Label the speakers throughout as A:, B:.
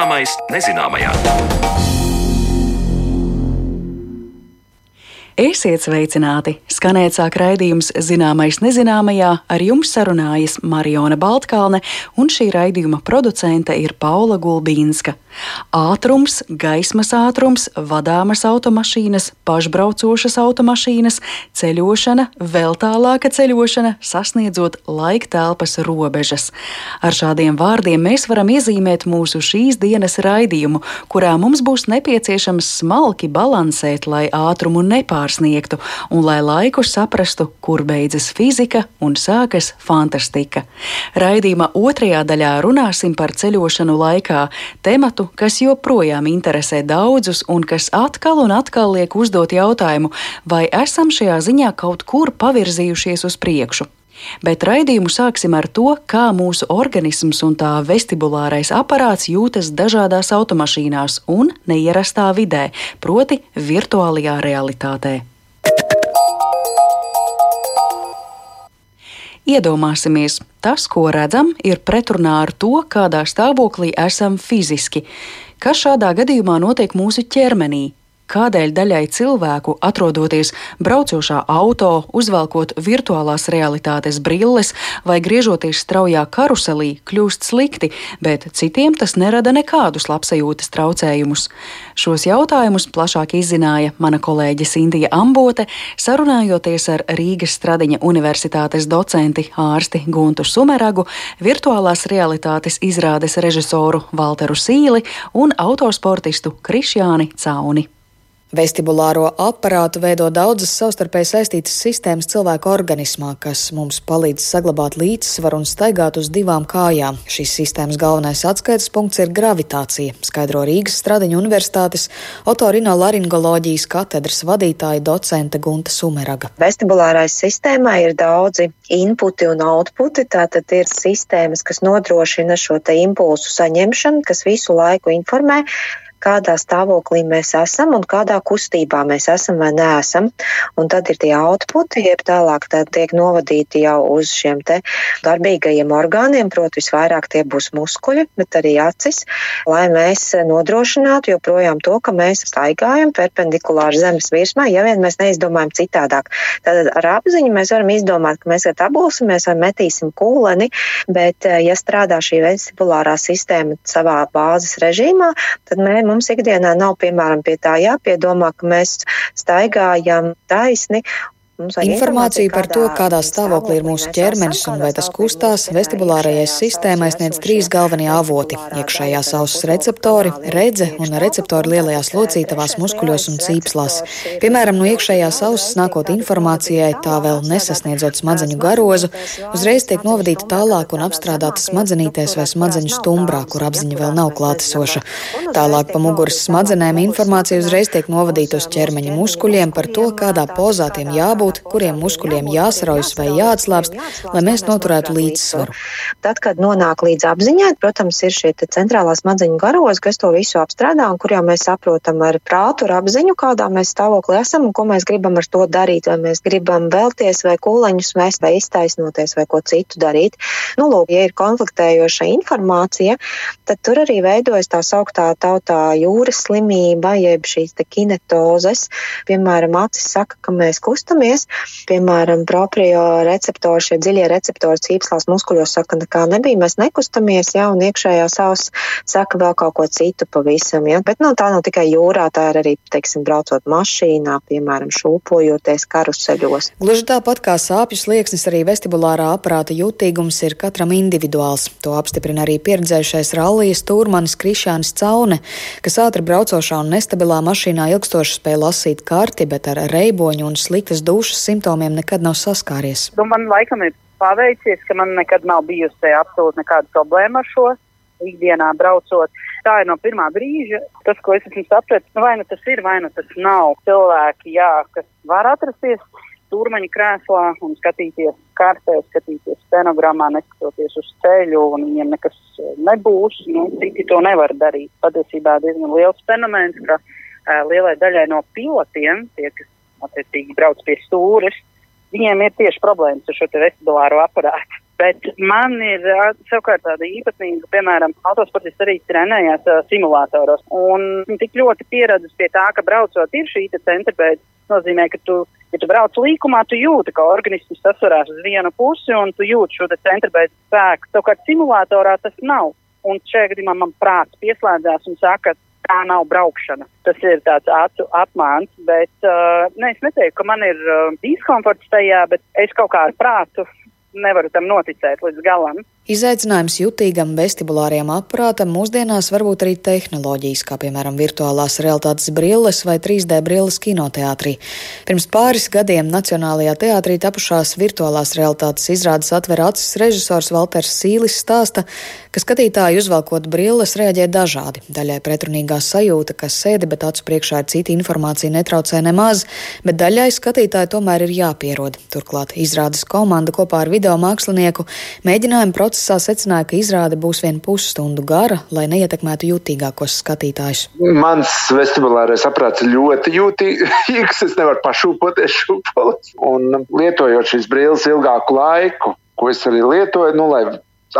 A: Zināmais nezināmajā.
B: Esiet sveicināti! Skanēt sāk raidījums Zināmais nezināmajā, ar jums sarunājas Mariona Baltkalne, un šī raidījuma producente ir Paula Gulbīnska. Ātrums, gaismas ātrums, vadāmas automašīnas, pašbraucošas automašīnas, ceļošana, vēl tālāka ceļošana, sasniedzot laika telpas robežas. Ar šādiem vārdiem mēs varam iezīmēt mūsu šīs dienas raidījumu, kurā mums būs nepieciešams smalki balansēt, lai ātrumu nepārsniegtu un lai laiku saprastu, kur beidzas fizika un sākas fantastika. Raidījuma otrajā daļā runāsim par ceļošanu laikā, tematu, kas joprojām interesē daudzus un kas atkal un atkal liek uzdot jautājumu, vai esam šajā ziņā kaut kur pavirzījušies uz priekšu. Bet raidījumu sāksim ar to, kā mūsu organisms un tā vestibulārais aparāts jūtas dažādās automašīnās un neierastā vidē, proti, virtuālajā realitātē. Iedomāsimies, tas, ko redzam, ir pretrunā ar to, kādā stāvoklī esam fiziski. Kas šādā gadījumā notiek mūsu ķermenī? Kādēļ daļai cilvēku, atrodoties braucošā auto, uzvelkot virtuālās realitātes brilles vai griežoties straujā karuselī, kļūst slikti, bet citiem tas nerada nekādus labsajūtas traucējumus. Šos jautājumus plašāk izzināja mana kolēģe Sindija Ambote, sarunājoties ar Rīgas Stradiņa Universitātes docenti ārsti Guntu Sumeragu, virtuālās realitātes izrādes režisoru Valteru Sīli un autosportistu Krišjāni Cauni.
C: Vestibulāro aparātu veido daudzas savstarpēji saistītas sistēmas cilvēka organismā, kas mums palīdz saglabāt līdzsvaru un staigāt uz divām kājām. Šīs sistēmas galvenais atskaites punkts ir gravitācija, skaidro Rīgas Stradiņu universitātes otorinolaringoloģijas katedras vadītāja docente Gunta Sumeraga.
D: Vestibulārai sistēmai ir daudzi inputi un outputi, tātad ir sistēmas, kas nodrošina šo te impulsu saņemšanu, kas visu laiku informē kādā stāvoklī mēs esam un kādā kustībā mēs esam vai neesam. Un tad ir tie outputi, jeb tālāk tiek novadīti jau uz šiem te darbīgajiem orgāniem, proti visvairāk tie būs muskuļi, bet arī acis, lai mēs nodrošinātu joprojām to, ka mēs staigājam perpendikulāri zemes virsmā, ja vien mēs neizdomājam citādāk. Tad ar apziņu mēs varam izdomāt, ka mēs ar tabulsimies vai metīsim kūleni, bet ja strādā šī vestibulārā sistēma savā bāzes režīmā, tad mēs mums ikdienā nav, piemēram, pie tā jāpiedomā, ka mēs staigājam taisni
C: Informāciju par to, kādā stāvoklī ir mūsu ķermenis un vai tas kustās, vestibulārajai sistēmai sniedz trīs galvenie avoti - iekšējās auss receptori, redze un receptori lielajās locītavās muskuļos un cīpslās. Piemēram, no iekšējās auss nākot informācijai, tā vēl nesasniedzot smadzeņu garozu, uzreiz tiek novadīta tālāk un apstrādāta smadzenītēs vai smadzeņu stumbrā, kur apziņa vēl nav klātesoša. Tālāk pa muguras smadzenēm informācija uzreiz tiek novadīta uz ķermeņa muskuļiem par to, kādā pozā tiem jābūt jābūt, kuriem muskuļiem jāsaraujas vai jāatslābst, lai mēs noturētu līdzsvaru.
D: Tad, kad nonāk līdz apziņai, protams, ir šie centrālā smadzeņu garozi, kas to visu apstrādā un kur jau mēs saprotam ar prātu, ar apziņu, kādā mēs stāvoklī esam un ko mēs gribam ar to darīt, vai mēs gribam vēlties vai kūleņus mest vai iztaisnoties vai ko citu darīt. Nu, lūk, ja ir konfliktējoša informācija, tad tur arī veidojas tā sauktā tautā jūras slimība, jeb šīs kinetozes. Piemēram, acis saka, ka mēs kustamies, kusties. Piemēram, proprio receptori, šie dziļie receptori cīpslās muskuļos saka, nekā nebija, mēs nekustamies, jā, un iekšējā savs saka vēl kaut ko citu pavisam, jā. Bet, nu, tā nav tikai jūrā, tā ir arī, teiksim, braucot mašīnā, piemēram, šūpojoties karuseļos.
C: Gluži tāpat kā sāpju slieksnis, arī vestibulārā aparāta jutīgums ir katram individuāls. To apstiprina arī pieredzējušais rallijas turmanis Krišānis Caune, kas ātri braucošā un nestabilā mašīnā ilgstoši spēja lasīt karti, bet ar reiboņu un sliktas dušas dušas simptomiem nekad nav saskāries?
E: Nu, man laikam ir paveicies, ka man nekad nav bijusi absolūti nekāda problēma ar šo ikdienā braucot. Tā ir no pirmā brīža. Tas, ko es esmu sapratis, nu, vai nu tas ir, vai nu tas nav. Cilvēki, jā, kas var atrasties turmaņa krēslā un skatīties kartē, skatīties stenogrammā, neskatoties uz ceļu, un viņiem nekas nebūs. Nu, citi to nevar darīt. Patiesībā diezgan liels fenomens, ka uh, lielai daļai no pilotiem, tie, kas attiecīgi brauc pie stūres, viņiem ir tieši problēmas ar šo vestibulāro aparātu. Bet man ir savukārt tāda īpatnība, piemēram, autosportists arī trenējās uh, simulātoros. Un tik ļoti pieredzējis pie tā, ka braucot ir šī centrbeidza, nozīmē, ka tu, ja tu brauc līkumā, tu jūti, ka organisms sasvarās uz vienu pusi un tu jūti šo centrbeidza spēku. Savukārt simulātorā tas nav. Un šajā gadījumā man prāts pieslēdzās un saka, tā nav braukšana. Tas ir tāds acu apmāns, bet uh, ne, es neteiktu, ka man ir uh, diskomforts tajā, bet es kaut kā ar prātu nevaru tam noticēt līdz galam.
C: Izaicinājums jutīgam vestibulāriem aparātam mūsdienās var būt arī tehnoloģijas, kā piemēram virtuālās realitātes brilles vai 3D brilles kinoteātrī. Pirms pāris gadiem Nacionālajā teātrī tapušās virtuālās realitātes izrādes atver acis režisors Valters Sīlis stāsta, ka skatītāji uzvelkot brilles reaģē dažādi. Daļai pretrunīgā sajūta, ka sēdi, bet acu priekšā ir cita informācija netraucē nemaz, bet daļai skatītāji tomēr ir jāpierod. Turklāt izrādes komanda kopā ar video mākslinieku mēģinājumu procesu procesā secināja, ka izrāde būs vien pusstundu gara, lai neietekmētu jutīgākos skatītājus.
A: Mans vestibulārais aprāts ļoti jūtīgs, es nevaru pašūpoties šūpolis. Un lietojot šīs brilles ilgāku laiku, ko es arī lietoju, nu, lai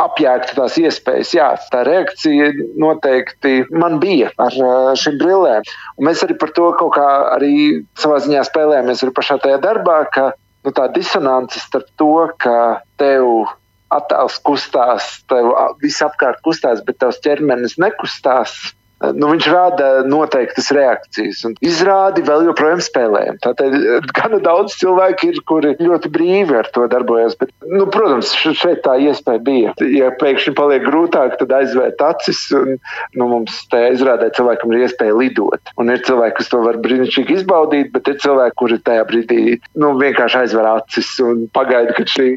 A: apjēgtu tās iespējas. Jā, tā reakcija noteikti man bija ar šīm brillēm. Un mēs arī par to kaut kā arī savā ziņā spēlējāmies arī pašā tajā darbā, ka nu, tā disonance starp to, ka tev attēls kustās, tev viss apkārt kustās, bet tavs ķermenis nekustās nu, viņš rada noteiktas reakcijas. Un izrādi vēl joprojām spēlējam. Tātad eh, gana daudz cilvēku ir, kuri ļoti brīvi ar to darbojas. Bet, nu, protams, šeit tā iespēja bija. Ja pēkšņi paliek grūtāk, tad aizvērt acis. Un, nu, mums te izrādē cilvēkam ir iespēja lidot. Un ir cilvēki, kas to var brīnišķīgi izbaudīt, bet ir cilvēki, kuri tajā brīdī nu, vienkārši aizver acis un pagaida, kad šī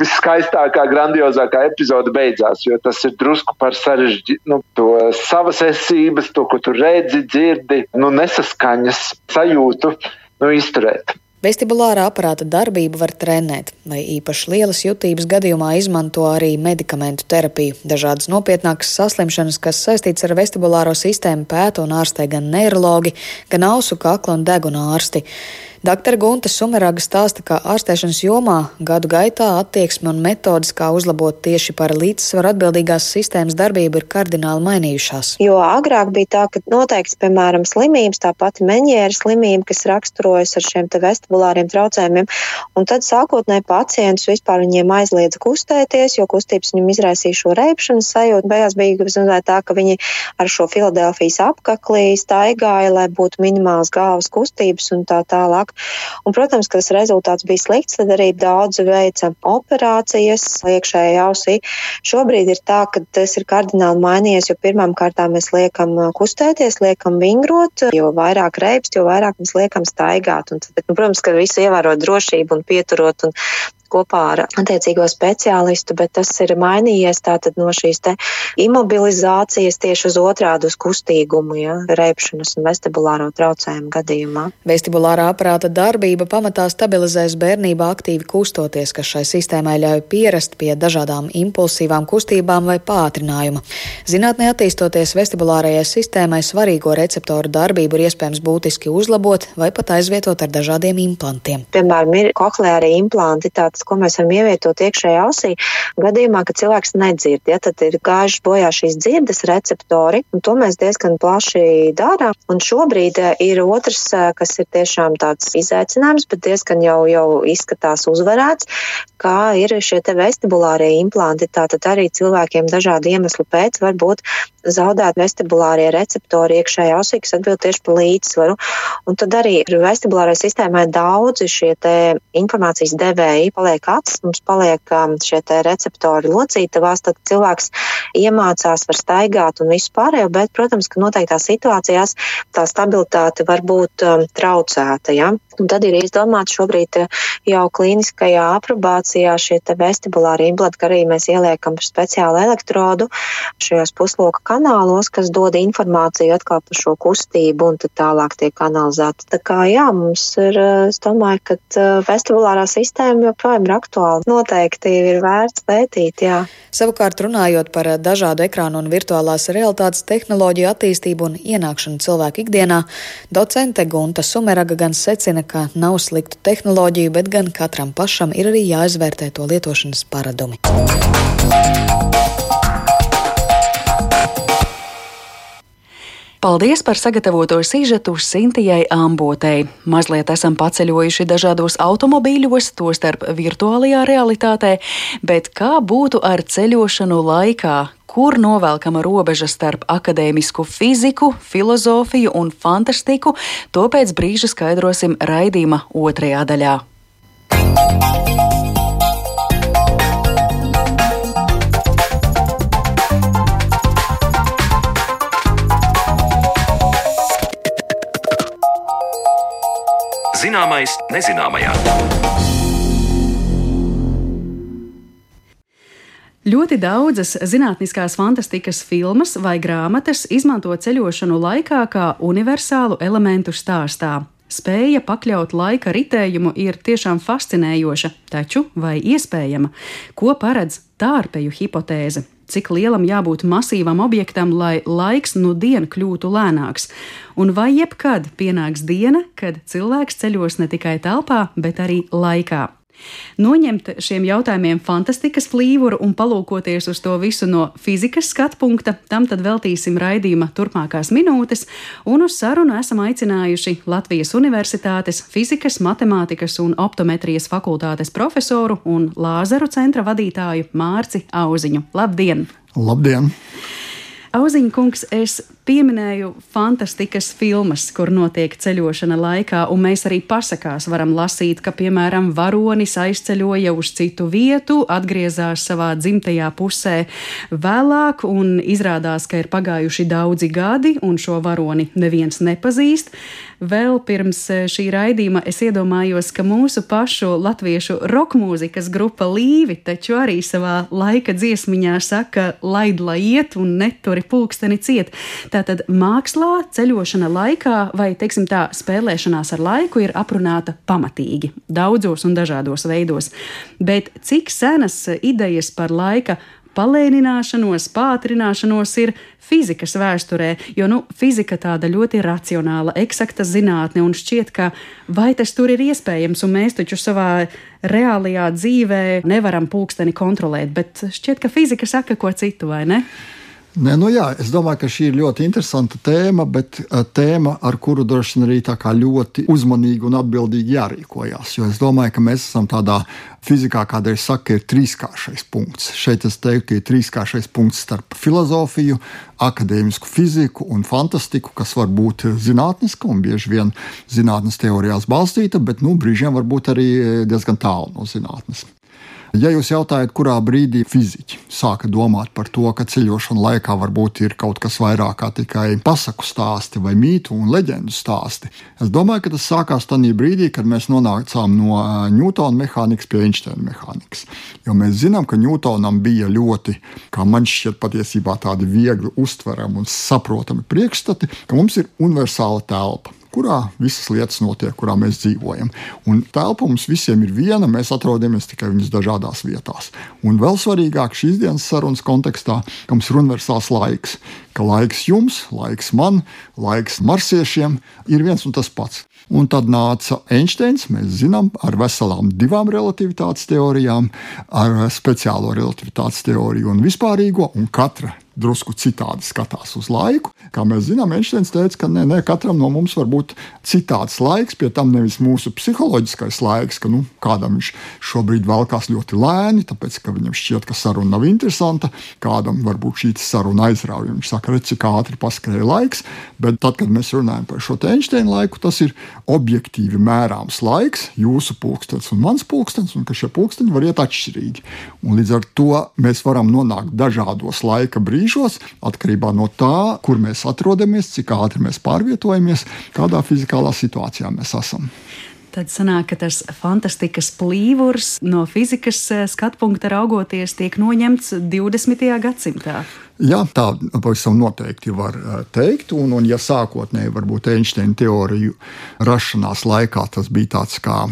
A: viskaistākā, grandiozākā epizode beidzās. Jo tas ir drusku par sarežģītu nu, to savas esības attiecības, to, ko tu redzi, dzirdi, nu, nesaskaņas sajūtu nu, izturēt.
C: Vestibulārā aparāta darbību var trenēt, vai īpaši lielas jutības gadījumā izmanto arī medikamentu terapiju. Dažādas nopietnākas saslimšanas, kas saistītas ar vestibulāro sistēmu, pēta un ārstē gan neiroloģi, gan ausu, kakla un deguna ārsti. Dr. Gunta Sumeraga stāsta, ka ārstēšanas jomā gadu gaitā attieksme un metodas, kā uzlabot tieši par līdzsvaru atbildīgās sistēmas darbību, ir kardināli mainījušās.
D: Jo agrāk bija tā, ka noteikts, piemēram, slimības, tā pati meņēra slimība, kas raksturojas ar šiem vestibulāriem traucējumiem, un tad sākotnēji pacientus vispār viņiem aizliedza kustēties, jo kustības viņam izraisīja šo reipšanas sajūtu. Beigās bija tā, ka viņi ar šo Filadelfijas apkaklī staigāja, lai būtu minimāls galvas kustības un tā tālāk tālāk. Un, protams, ka tas rezultāts bija slikts, tad arī daudzi veica operācijas iekšējā ausī. Šobrīd ir tā, ka tas ir kardināli mainījies, jo pirmām kārtām mēs liekam kustēties, liekam vingrot, jo vairāk reibst, jo vairāk mēs liekam staigāt. Un tad, nu, protams, ka visu ievērot drošību un pieturot un kopā ar attiecīgo speciālistu, bet tas ir mainījies tātad no šīs te imobilizācijas tieši uz otrādu uz kustīgumu, ja, reipšanas un vestibulāro traucējumu gadījumā.
C: Vestibulārā aparāta darbība pamatā stabilizēs bērnībā aktīvi kustoties, kas šai sistēmai ļauj pierast pie dažādām impulsīvām kustībām vai pātrinājuma. Zinātnē attīstoties vestibulārajai sistēmai, svarīgo receptoru darbību ir iespējams būtiski uzlabot vai pat aizvietot ar dažādiem implantiem.
D: Piemēram, ir kokleāri implanti, tāds iekārtas, ko mēs varam ievietot iekšējā ausī, gadījumā, ka cilvēks nedzird. Ja, tad ir gājuši bojā šīs dzirdes receptori, un to mēs diezgan plaši darām. Un šobrīd eh, ir otrs, eh, kas ir tiešām tāds izaicinājums, bet diezgan jau, jau izskatās uzvarēts, kā ir šie vestibulārie implanti. Tātad arī cilvēkiem dažādu iemeslu pēc var būt zaudēt vestibulārie receptori iekšējā ausī, kas atbild tieši par līdzsvaru. Un tad arī vestibulārai sistēmai daudzi šie informācijas devēji paliek paliek acis, mums paliek um, šie receptori locītavās, tad cilvēks iemācās, var staigāt un visu pārējo, bet, protams, ka noteiktās situācijās tā stabilitāte var būt um, traucēta. Ja? Un tad ir izdomāts šobrīd uh, jau klīniskajā aprobācijā šie vestibulāri implanti, ka arī mēs ieliekam speciālu elektrodu šajos pusloka kanālos, kas dod informāciju atkal par šo kustību un tad tālāk tiek analizēta. Tā kā jā, mums ir, uh, es domāju, ka uh, vestibulārā sistēma joprojām ir aktuāli. Noteikti ir vērts pētīt. Jā.
C: Savukārt, runājot par dažādu ekrānu un virtuālās realitātes tehnoloģiju attīstību un ienākšanu cilvēku ikdienā, docente Gunta Sumeraga gan secina, ka nav sliktu tehnoloģiju, bet gan katram pašam ir arī jāizvērtē to lietošanas paradumi.
B: Paldies par sagatavoto sižetu Sintijai Ambotei. Mazliet esam paceļojuši dažādos automobīļos, tostarp virtuālajā realitātē, bet kā būtu ar ceļošanu laikā, kur novelkama robeža starp akadēmisku fiziku, filozofiju un fantastiku, to pēc brīža skaidrosim raidījuma otrajā daļā.
F: Zināmais nezināmajā.
B: Ļoti daudzas zinātniskās fantastikas filmas vai grāmatas izmanto ceļošanu laikā kā universālu elementu stāstā. Spēja pakļaut laika ritējumu ir tiešām fascinējoša, taču vai iespējama? Ko paredz tārpeju hipotēze? Cik lielam jābūt masīvam objektam, lai laiks nu dienu kļūtu lēnāks. Un vai jebkad pienāks diena, kad cilvēks ceļos ne tikai telpā, bet arī laikā? Noņemt šiem jautājumiem fantastikas plīvuru un palūkoties uz to visu no fizikas skatu punkta, tam tad veltīsim raidījuma turpmākās minūtes, un uz sarunu esam aicinājuši Latvijas Universitātes fizikas, matemātikas un optometrijas fakultātes profesoru un lāzeru centra vadītāju Mārci Auziņu. Labdien!
G: Labdien!
B: Auziņa kungs, es pieminēju fantastikas filmas, kur notiek ceļošana laikā, un mēs arī pasakās varam lasīt, ka, piemēram, varonis aizceļoja uz citu vietu, atgriezās savā dzimtajā pusē vēlāk, un izrādās, ka ir pagājuši daudzi gadi, un šo varoni neviens nepazīst. Vēl pirms e, šī raidījuma es iedomājos, ka mūsu pašu latviešu rokmūzikas grupa Līvi taču arī savā laika dziesmiņā saka, laid lai iet un neturi pulksteni ciet. Tātad mākslā, ceļošana laikā vai, teiksim tā, spēlēšanās ar laiku ir aprunāta pamatīgi, daudzos un dažādos veidos. Bet cik senas idejas par laika palēnināšanos, pātrināšanos ir fizikas vēsturē, jo nu, fizika tāda ļoti racionāla, eksakta zinātne, un šķiet, ka vai tas tur ir iespējams, un mēs taču savā reālajā dzīvē nevaram pulksteni kontrolēt, bet šķiet, ka fizika saka ko citu, vai ne?
G: Nē, nu jā, es domāju, ka šī ir ļoti interesanta tēma, bet uh, tēma, ar kuru droši vien arī ļoti uzmanīgi un atbildīgi jārīkojas. Jo es domāju, ka mēs esam tādā fizikā, kādreiz saka, ir trīskāršais punkts. Šeit es teiktu, ka ir trīskāršais punkts starp filozofiju, akadēmisku fiziku un fantastiku, kas var būt zinātniska un bieži vien zinātnes teorijās balstīta, bet nu, brīžiem var būt arī diezgan tālu no zinātnes. Ja jūs jautājat, kurā brīdī fiziķi sāka domāt par to, ka ceļošana laikā varbūt ir kaut kas vairāk kā tikai pasaku stāsti vai mītu un leģendu stāsti, es domāju, ka tas sākās tajā brīdī, kad mēs nonācām no Ņūtona mehānikas pie Einsteina mehānikas. Jo mēs zinām, ka Ņūtonam bija ļoti, kā man šķiet, patiesībā tādi viegli uztverami un saprotami priekšstati, ka mums ir universāla telpa kurā visas lietas notiek, kurā mēs dzīvojam. Un telpa mums visiem ir viena, mēs atrodamies tikai viņas dažādās vietās. Un vēl svarīgāk šīs dienas sarunas kontekstā, ka mums ir universāls laiks, ka laiks jums, laiks man, laiks marsiešiem ir viens un tas pats. Un tad nāca Einsteins, mēs zinām, ar veselām divām relativitātes teorijām, ar speciālo relativitātes teoriju un vispārīgo, un katra drusku citādi skatās uz laiku. Kā mēs zinām, Einsteins teica, ka ne, ne, katram no mums var būt citāds laiks, pie tam nevis mūsu psiholoģiskais laiks, ka nu, kādam viņš šobrīd velkās ļoti lēni, tāpēc ka viņam šķiet, ka saruna nav interesanta, kādam varbūt šī saruna aizrauja. Viņš saka, redz, cik ātri paskrēja laiks, bet tad, kad mēs runājam par šo Einsteina laiku, tas ir objektīvi mērāms laiks, jūsu pulkstenis un mans pulkstenis, un ka šie pulksteņi var iet atšķirīgi. Un līdz ar to mēs varam nonākt dažādos laika brīžos atkarībā no tā, kur mēs atrodamies, cik ātri mēs pārvietojamies, kādā fizikālā situācijā mēs esam.
B: Tad sanāk, ka tas fantastikas plīvurs no fizikas eh, skatu punkta raugoties tiek noņemts 20. gadsimtā.
G: Jā, tā pavisam noteikti var teikt. Un, un ja sākotnēji varbūt Einsteina teoriju rašanās laikā tas bija tāds kā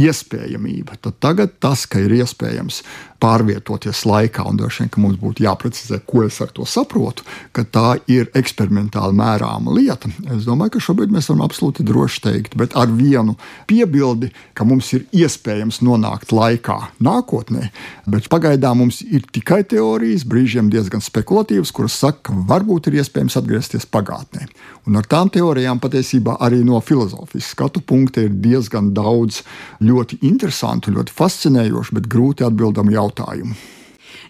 G: iespējamība, tad tagad tas, ka ir iespējams pārvietoties laikā, un droši vien, ka mums būtu jāprecizē, ko es ar to saprotu, ka tā ir eksperimentāli mērāma lieta. Es domāju, ka šobrīd mēs varam absolūti droši teikt, bet ar vienu piebildi, ka mums ir iespējams nonākt laikā nākotnē, bet pagaidām mums ir tikai teorijas, brīžiem diezgan spekulatīvas, kuras saka, ka varbūt ir iespējams atgriezties pagātnē. Un ar tām teorijām patiesībā arī no filozofijas skatu punkta ir diezgan daudz ļoti interesantu, ļoti fascinējošu, bet grūti atbildamu jautājumu.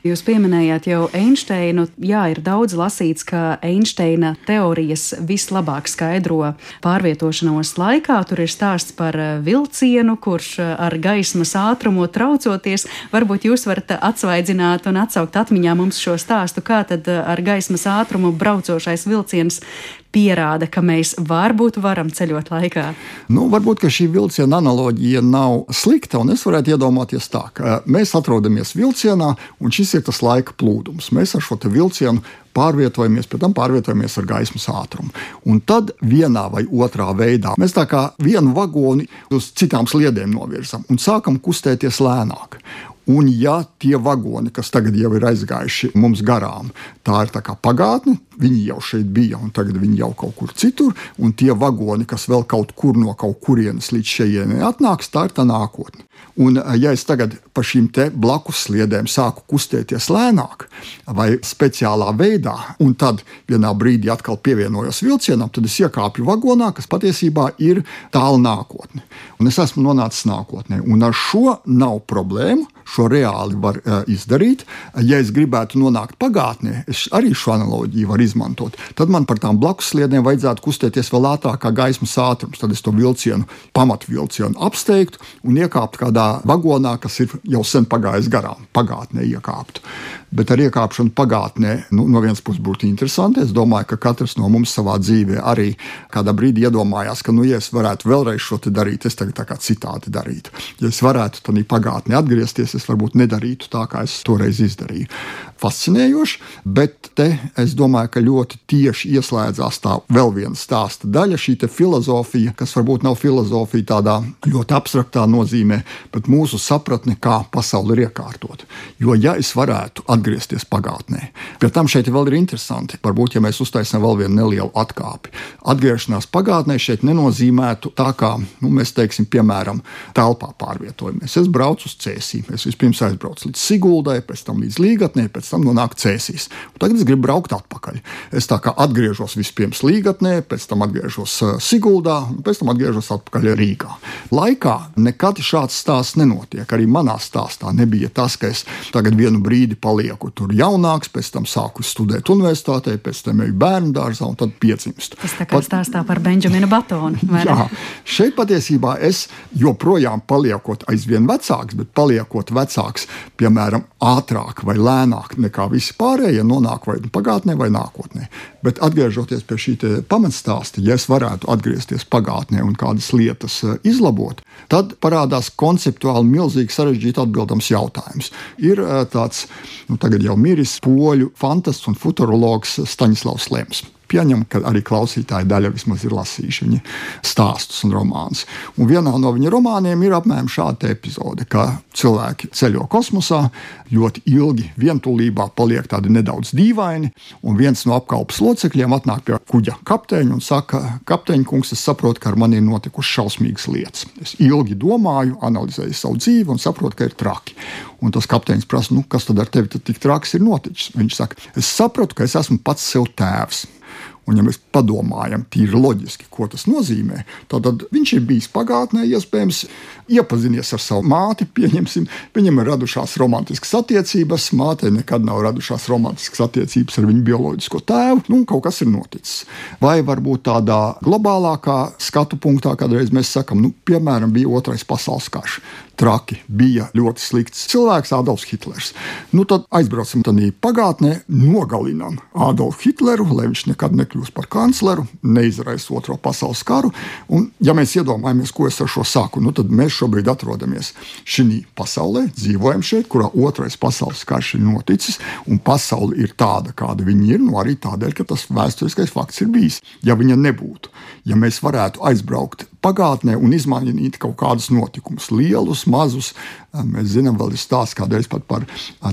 B: Jūs pieminējāt jau Einsteinu. Jā, ir daudz lasīts, ka Einsteina teorijas vislabāk skaidro pārvietošanos laikā. Tur ir stāsts par eh, vilcienu, kurš eh, ar gaismas ātrumu traucoties. Varbūt jūs varat atsvaidzināt un atsaukt atmiņā mums šo stāstu, kā tad eh, ar gaismas ātrumu braucošais vilciens pierāda, ka mēs varbūt varam ceļot laikā?
G: Nu, varbūt šī vilciena analoģija nav slikta, un es varētu iedomāties tā, ka mēs atrodamies vilcienā, un šis ir tas laika plūdums. Mēs ar šo vilcienu pārvietojamies, pēc tam pārvietojamies ar gaismas ātrumu. Un tad vienā vai otrā veidā mēs tā kā vienu vagoni uz citām sliedēm novirzam un sākam kustēties lēnāk. Un, ja tie vagoni, kas tagad jau ir aizgājuši mums garām, tā ir tā pagātne, viņi jau šeit bija, un tagad viņi jau kaut kur citur, un tie vagoni, kas vēl kaut kur no kaut kurienes līdz šejienei atnāks, tā ir tā nākotne. Un, ja es tagad pa šīm blakus sliedēm sāku kustēties lēnāk vai speciālā veidā, un tad vienā brīdī atkal pievienojos vilcienam, tad es iekāpju vagonā, kas patiesībā ir tālu nākotne. Un es esmu nonācis nākotnē, un ar šo nav problēmu šo reāli var uh, izdarīt. Ja es gribētu nonākt pagātnē, es arī šo analoģiju varu izmantot. Tad man par tām blakus sliedēm vajadzētu kustēties vēl ātrāk kā gaismas ātrums. Tad es to vilcienu, pamatvilcienu apsteigtu un iekāptu kādā vagonā, kas ir jau sen pagājis garām, pagātnē iekāptu. Bet ar iekāpšanu pagātnē nu, no vienas puses būtu interesanti. Es domāju, ka katrs no mums savā dzīvē arī kādā brīdī iedomājās, ka, nu, ja es varētu vēlreiz šo darīt, es tagad tā kā citādi darītu. Ja es varētu tādā pagātnē atgriezties, es varbūt nedarītu tā, kā es toreiz izdarīju. Fascinējoši, bet te es domāju, ka ļoti tieši ieslēdzās tā vēl viena stāsta daļa, šī filozofija, kas varbūt nav filozofija tādā ļoti abstraktā nozīmē, bet mūsu sapratne, kā pasaule ir iekārtota. Jo, ja es varētu atgriezties pagātnē. Pie tam šeit vēl ir interesanti, varbūt, ja mēs uztaisām vēl vienu nelielu atkāpi. Atgriešanās pagātnē šeit nenozīmētu tā, kā nu, mēs teiksim, piemēram, telpā pārvietojamies. Es braucu uz cēsīm. Es vispirms aizbraucu līdz Siguldai, pēc tam līdz Līgatnē, pēc tam nonāku cēsīs. Un tagad es gribu braukt atpakaļ. Es tā kā atgriežos vispirms Līgatnē, pēc tam atgriežos uh, Siguldā, un pēc tam atgriežos atpakaļ Rīgā. Laikā nekad šāds stāsts nenotiek. Arī manā stāstā nebija tas, ka es tagad vienu brīdi palieku tur jaunāks, pēc tam sāku studēt universitātē, pēc tam eju bērnu dārzā un tad piedzimstu.
B: Tas tā kā Pat, stāstā par Benjaminu Batonu.
G: Jā, šeit patiesībā es joprojām paliekot aizvien vecāks, bet paliekot vecāks, piemēram, ātrāk vai lēnāk nekā visi pārējie, nonāk vai pagātnē vai nākotnē. Bet atgriežoties pie šī pamatstāsta, ja es varētu atgriezties pagātnē un kādas lietas eh, izlabot, tad parādās konceptuāli milzīgi sarežģīti atbildams jautājums. Ir eh, tāds nu, tagad jau miris poļu fantasts un futurologs Staņislavs Lems pieņemu, ka arī klausītāja daļa vismaz ir lasījuši viņa stāstus un romānus. Un vienā no viņa romāniem ir apmēram šāda epizode, ka cilvēki ceļo kosmosā, ļoti ilgi vientulībā paliek tādi nedaudz dīvaini, un viens no apkalpes locekļiem atnāk pie kuģa kapteiņa un saka, kapteiņa kungs, es saprotu, ka ar mani ir notikušas šausmīgas lietas. Es ilgi domāju, analizēju savu dzīvi un saprotu, ka ir traki. Un tas kapteinis prasa, nu, kas tad ar tevi tad tik traks ir noticis? Viņš saka, es sapratu, ka es esmu pats sev tēvs. Un, ja mēs padomājam, tīri loģiski, ko tas nozīmē, tad viņš ir bijis pagātnē, iespējams, iepazinies ar savu māti, pieņemsim, viņam ir radušās romantiskas attiecības, mātei nekad nav radušās romantiskas attiecības ar viņu bioloģisko tēvu, nu, kaut kas ir noticis. Vai varbūt tādā globālākā skatu punktā, kādreiz mēs sakam, nu, piemēram, bija otrais pasaules karš traki, bija ļoti slikts cilvēks, Adolfs Hitlers. Nu, tad aizbraucam tādā pagātnē, nogalinām Adolfu Hitleru, lai viņš nekad nekļūtu kļūst par kancleru, neizraisa otro pasaules karu. Un, ja mēs iedomājamies, ko es ar šo saku, nu, tad mēs šobrīd atrodamies šajā pasaulē, dzīvojam šeit, kurā otrais pasaules karš ir noticis, un pasaule ir tāda, kāda viņa ir, nu arī tādēļ, ka tas vēsturiskais fakts ir bijis. Ja viņa nebūtu, ja mēs varētu aizbraukt pagātnē un izmainīt kaut kādus notikumus, lielus, mazus. Mēs zinām, vēl ir stāsts kādreiz par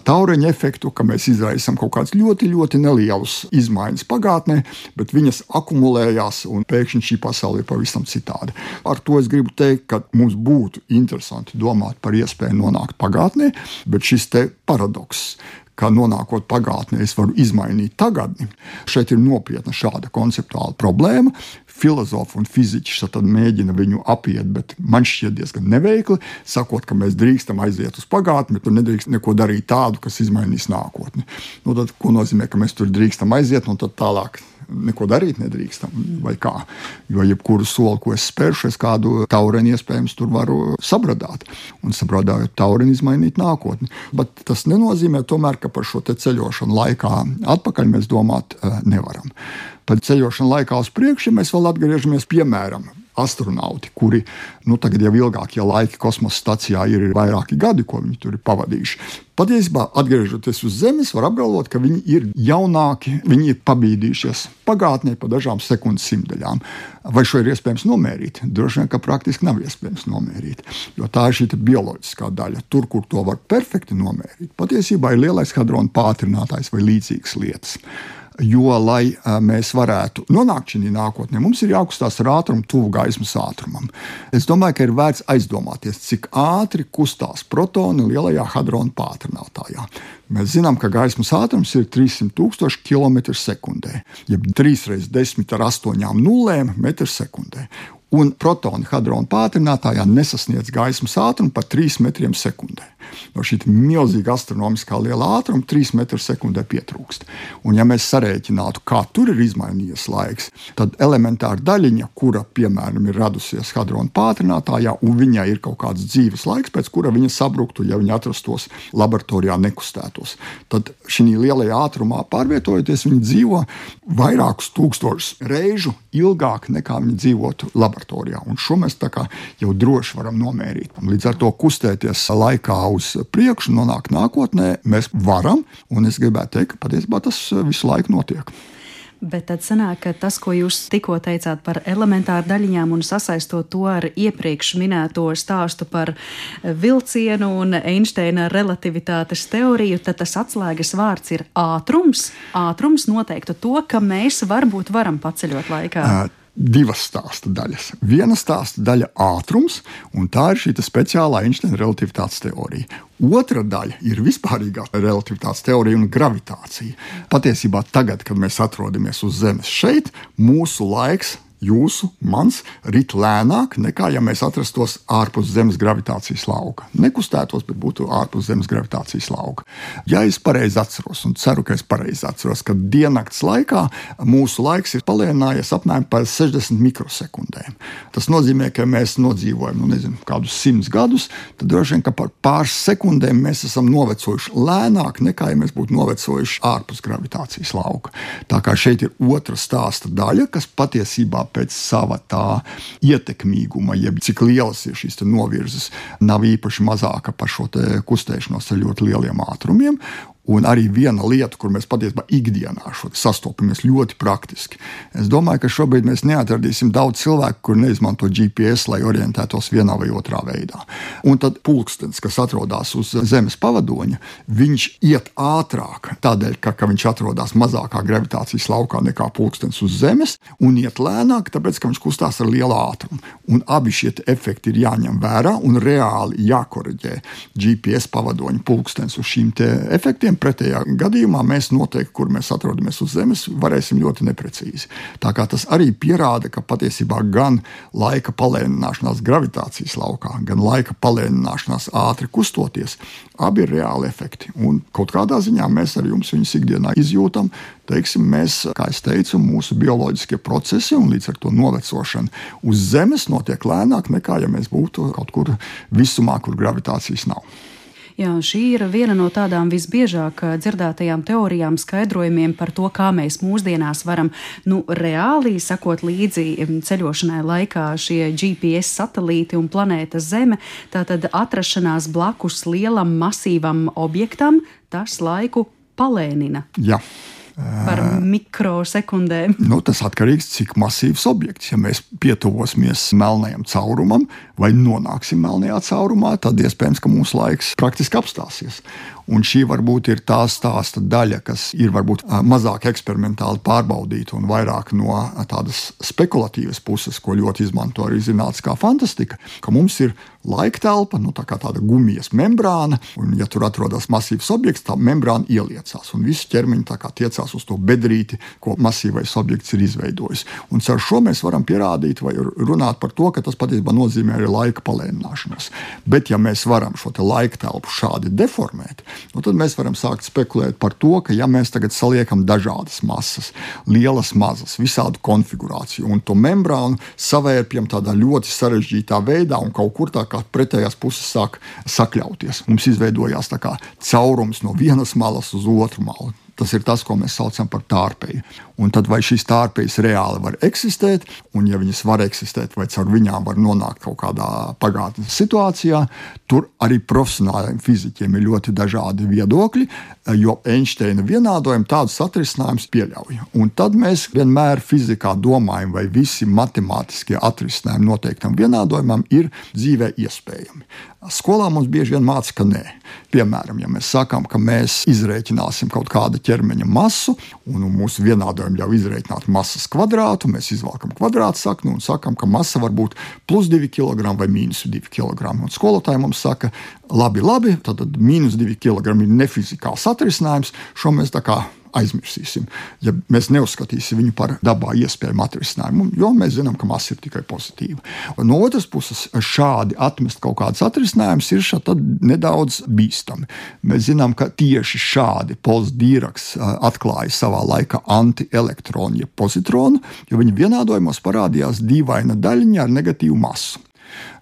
G: taureņa efektu, ka mēs izraisām kaut kādas ļoti, ļoti nelielas izmaiņas pagātnē, bet viņas akumulējās un pēkšņi šī pasaule ir pavisam citāda. Ar to es gribu teikt, ka mums būtu interesanti domāt par iespēju nonākt pagātnē, bet šis paradoks, ka nonākot pagātnē, es varu izmainīt tagadni. Šeit ir nopietna šāda konceptuāla problēma filozofi un fiziķi mēģina viņu apiet, bet man šķiet diezgan neveikli, sakot, ka mēs drīkstam aiziet uz pagātni, bet tur nedrīkst neko darīt tādu, kas izmainīs nākotni. Nu, tad, ko nozīmē, ka mēs tur drīkstam aiziet un tad tālāk? Neko darīt nedrīkstam, vai kā. Jo jebkuru soli, ko es spēršu, es kādu taureni iespējams tur varu sabradāt. Un sabradājot taureni, izmainīt nākotni. Bet tas nenozīmē, tomēr, ka par šo ceļošanu laikā atpakaļ mēs domāt eh, nevaram. Tad ceļošana laikā uz priekšu mēs vēl atgriežamies piemēram. Astronauti, kuri nu, tagad jau ilgākie laiki kosmosa stacijā ir, ir vairāki gadi, ko viņi tur ir pavadījuši. Patiesībā, atgriežoties uz Zemes, var apgalvot, ka viņi ir jaunāki, viņi ir pabīdījušies pagātnē pa dažām sekundes simtdaļām. Vai šo ir iespējams nomērīt? Droši vien, ka praktiski nav iespējams nomērīt, jo tā ir šī bioloģiskā daļa. Tur, kur to var perfekti nomērīt, patiesībā ir lielais hadrona pātrinātājs vai līdzīgas lietas. Jo, lai mēs varētu nonākt šajā nākotnē, mums ir jākustās ar ātrumu, tuvu gaismas ātrumam. Es domāju, ka ir vērts aizdomāties, cik ātri kustās protoni lielajā hadrona pātrinātājā. Mēs zinām, ka gaismas ātrums ir 300 000 km/h, jeb 3 reizes 10 ar 8 nulēm m2. Un protoni hadrona pātrinātājā nesasniedz gaismas ātrumu pat 3 metriem sekundē no šī milzīga astronomiskā liela ātruma 3 m2 pietrūkst. Un, ja mēs sarēķinātu, kā tur ir izmainījies laiks, tad elementāra daļiņa, kura piemēram ir radusies hadrona pātrinātājā, un viņai ir kaut kāds dzīves laiks, pēc kura viņa sabruktu, ja viņa atrastos laboratorijā, nekustētos. Tad šī lielajā ātrumā pārvietojoties, viņa dzīvo vairākus tūkstošus reižu ilgāk nekā viņi dzīvotu laboratorijā. Un šo mēs jau droši varam nomērīt. Līdz ar to kustēties laikā uz priekšu, nonākt nākotnē, mēs varam. Un es gribētu teikt, ka patiesībā tas visu laiku notiek.
B: Bet tad sanāk, ka tas, ko jūs tikko teicāt par elementāru daļiņām un sasaistot to ar iepriekš minēto stāstu par vilcienu un Einsteina relativitātes teoriju, tad tas atslēgas vārds ir ātrums. Ātrums noteiktu to, ka mēs varbūt varam paceļot laikā. Uh,
G: divas stāsta daļas. Viena stāsta daļa - ātrums, un tā ir šī speciālā Einsteina relativitātes teorija. Otra daļa ir vispārīgā relativitātes teorija un gravitācija. Patiesībā, tagad, kad mēs atrodamies uz Zemes šeit, mūsu laiks jūsu, mans, rit lēnāk nekā ja mēs atrastos ārpus Zemes gravitācijas lauka. Nekustētos, bet būtu ārpus Zemes gravitācijas lauka. Ja es pareizi atceros, un ceru, ka es pareizi atceros, ka diennakts laikā mūsu laiks ir palielinājies apmēram par 60 mikrosekundēm. Tas nozīmē, ka mēs nodzīvojam nu, nezinu, kādus simtus gadus, tad droši vien par pāris sekundēm mēs esam novecojuši lēnāk nekā ja mēs būtu novecojuši ārpus gravitācijas lauka. Tā kā šeit ir otra stāsta daļa, kas patiesībā pēc sava tā ietekmīguma, jeb cik lielas ir šīs novirzes, nav īpaši mazāka par šo kustēšanos ar ļoti lieliem ātrumiem. Un arī viena lieta, kur mēs patiesībā ikdienā sastopamies ļoti praktiski. Es domāju, ka šobrīd mēs neatradīsim daudz cilvēku, kur neizmanto GPS, lai orientētos vienā vai otrā veidā. Un tad pulkstenis, kas atrodas uz Zemes pavadoņa, viņš iet ātrāk, tādēļ, ka, ka viņš atrodas mazākā gravitācijas laukā nekā pulkstenis uz Zemes, un iet lēnāk, tāpēc, ka viņš kustās ar lielu ātrumu. Un abi šie efekti ir jāņem vērā un reāli jākoriģē GPS pavadoņa pulkstenis uz šīm efektiem Pretējā gadījumā mēs noteikti, kur mēs atrodamies uz Zemes, varēsim ļoti neprecīzi. Tā kā tas arī pierāda, ka patiesībā gan laika palēnināšanās gravitācijas laukā, gan laika palēnināšanās ātri kustoties, abi ir reāli efekti. Un kaut kādā ziņā mēs ar jums viņus ikdienā izjūtam. Teiksim, mēs, kā jau teicu, mūsu bioloģiskie procesi un līdz ar to novecošana uz Zemes notiek lēnāk nekā, ja mēs būtu kaut kur visumā, kur gravitācijas nav.
B: Jā, šī ir viena no tādām visbiežāk dzirdētajām teorijām, skaidrojumiem par to, kā mēs mūsdienās varam nu, reāli sakot līdzi ceļošanai laikā šie GPS satelīti un planētas Zeme. Tātad atrašanās blakus lielam masīvam objektam, tas laiku palēnina.
G: Jā
B: par mikrosekundēm.
G: Nu, tas atkarīgs no cik masīvs objekts. Ja mēs pietuvosimies melnajam caurumam vai nonāksim melnajā caurumā, tad iespējams, ka mūsu laiks praktiski apstāsies. Un šī varbūt ir tā stāsta daļa, kas ir varbūt mazāk eksperimentāli pārbaudīta un vairāk no tādas spekulatīvas puses, ko ļoti izmanto arī zinātniskā fantastika, ka mums ir laika telpa, nu, tā kā tāda gumijas membrāna, un, ja tur atrodas masīvs objekts, tā membrāna ieliecās, un viss ķermeņš tiecās uz to bedrīti, ko masīvais objekts ir izveidojis. Un ar šo mēs varam pierādīt vai runāt par to, ka tas patiesībā nozīmē arī laika palēnināšanos. Bet, ja mēs varam šo laika telpu šādi deformēt, nu, tad mēs varam sākt spekulēt par to, ka ja mēs tagad saliekam dažādas masas, lielas, mazas, visādu konfigurāciju un to membrānu savērpjam tādā ļoti sarežģītā veidā un kaut kur tā kā pretējās puses sāk sakļauties. Mums izveidojās caurums no vienas malas uz otru malu. Tas ir tas, ko mēs saucam par tārpeju. Un tad vai šīs tārpejas reāli var eksistēt, un ja viņas var eksistēt, vai caur viņām var nonākt kaut kādā pagātnes situācijā, tur arī profesionāliem fizikiem ir ļoti dažādi viedokļi, jo Einsteina vienādojumi tādus atrisinājumus pieļauj. Un tad mēs vienmēr fizikā domājam, vai visi matemātiskie atrisinājumi noteiktam vienādojumam ir dzīvē iespējami. Skolā mums bieži vien māca, ka nē. Piemēram, ja mēs sakām, ka mēs izrēķināsim kaut kādu ķermeņa masu, un mūsu vienādojumi ļauj izrēķināt masas kvadrātu, mēs izvēlkam kvadrātu sakni un sakām, ka masa var būt plus 2 kg vai mīnus 2 kg. Un skolotāji mums saka, labi, labi, tad mīnus 2 kg ir nefizikāls atrisinājums. Šo mēs tā kā aizmirsīsim, ja mēs neuzskatīsim viņu par dabā iespējamu atrisinājumu, jo mēs zinām, ka masa ir tikai pozitīva. Un no otras puses, šādi atmest kaut kādus atrisinājumus ir nedaudz bīstami. Mēs zinām, ka tieši šādi Pols Dīraks atklāja savā laikā antielektronu, jeb pozitronu, jo viņa vienādojumos parādījās dīvaina daļiņa ar negatīvu masu.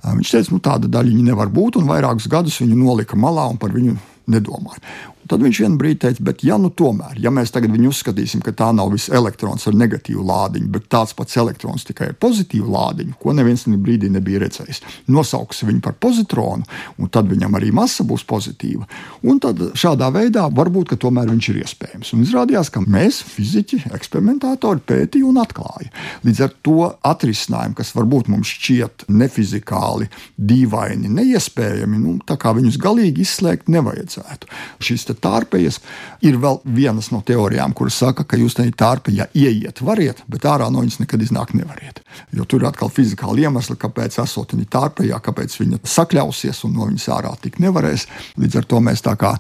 G: Viņš teica, ka nu, tāda daļiņa nevar būt, un vairākus gadus viņu nolika malā un par viņu nedomāja. Tad viņš vienā brīdī teica, bet, ja nu tomēr, ja mēs tagad viņu uzskatīsim, ka tā nav viss elektrons ar negatīvu lādiņu, bet tāds pats elektrons tikai ar pozitīvu lādiņu, ko neviens tajā brīdī nebija redzējis, nosauksim viņu par pozitronu, un tad viņam arī masa būs pozitīva. Un tad šādā veidā varbūt tomēr viņš ir iespējams. Un izrādījās, ka mēs, fiziķi, eksperimentatori, pētījām un atklājām. Līdz ar to atrisinājumu, kas varbūt mums šķiet nefizikāli, dīvaini, neiespējami, nu, tā kā viņus galīgi izslēgt nevajadzētu. Šis tārpejas. Ir vēl vienas no teorijām, kuras saka, ka jūs tajā tārpejā ieiet, variet, bet ārā no viņas nekad iznākt nevariet. Jo tur ir atkal fizikāli iemesli, kāpēc esot viņa tārpejā, kāpēc viņa sakļausies un no viņas ārā tik nevarēs. Līdz ar to mēs tā kā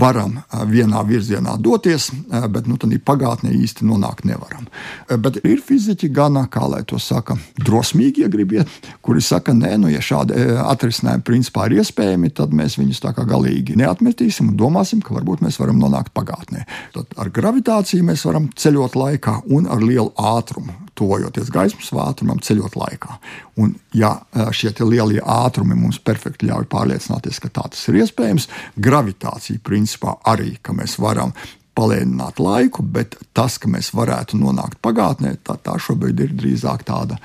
G: varam vienā virzienā doties, bet nu, tādā pagātnē īsti nonākt nevaram. Bet ir fiziķi gana, kā lai to saka, drosmīgi, ja gribiet, kuri saka, nē, nu, ja šādi atrisinājumi principā ir iespējami, tad mēs viņus tā kā galīgi neatmetīsim un domāsim, ka varbūt mēs varam nonākt pagātnē. Tad ar gravitāciju mēs varam ceļot laikā un ar lielu ātrumu, tuvojoties gaismas ātrumam, ceļot laikā. Un, ja šie lielie ātrumi mums perfekti ļauj pārliecināties, ka tā tas ir iespējams, gravitācija principā arī, ka mēs varam palēnināt laiku, bet tas, ka mēs varētu nonākt pagātnē, tā, tā šobrīd ir drīzāk tāda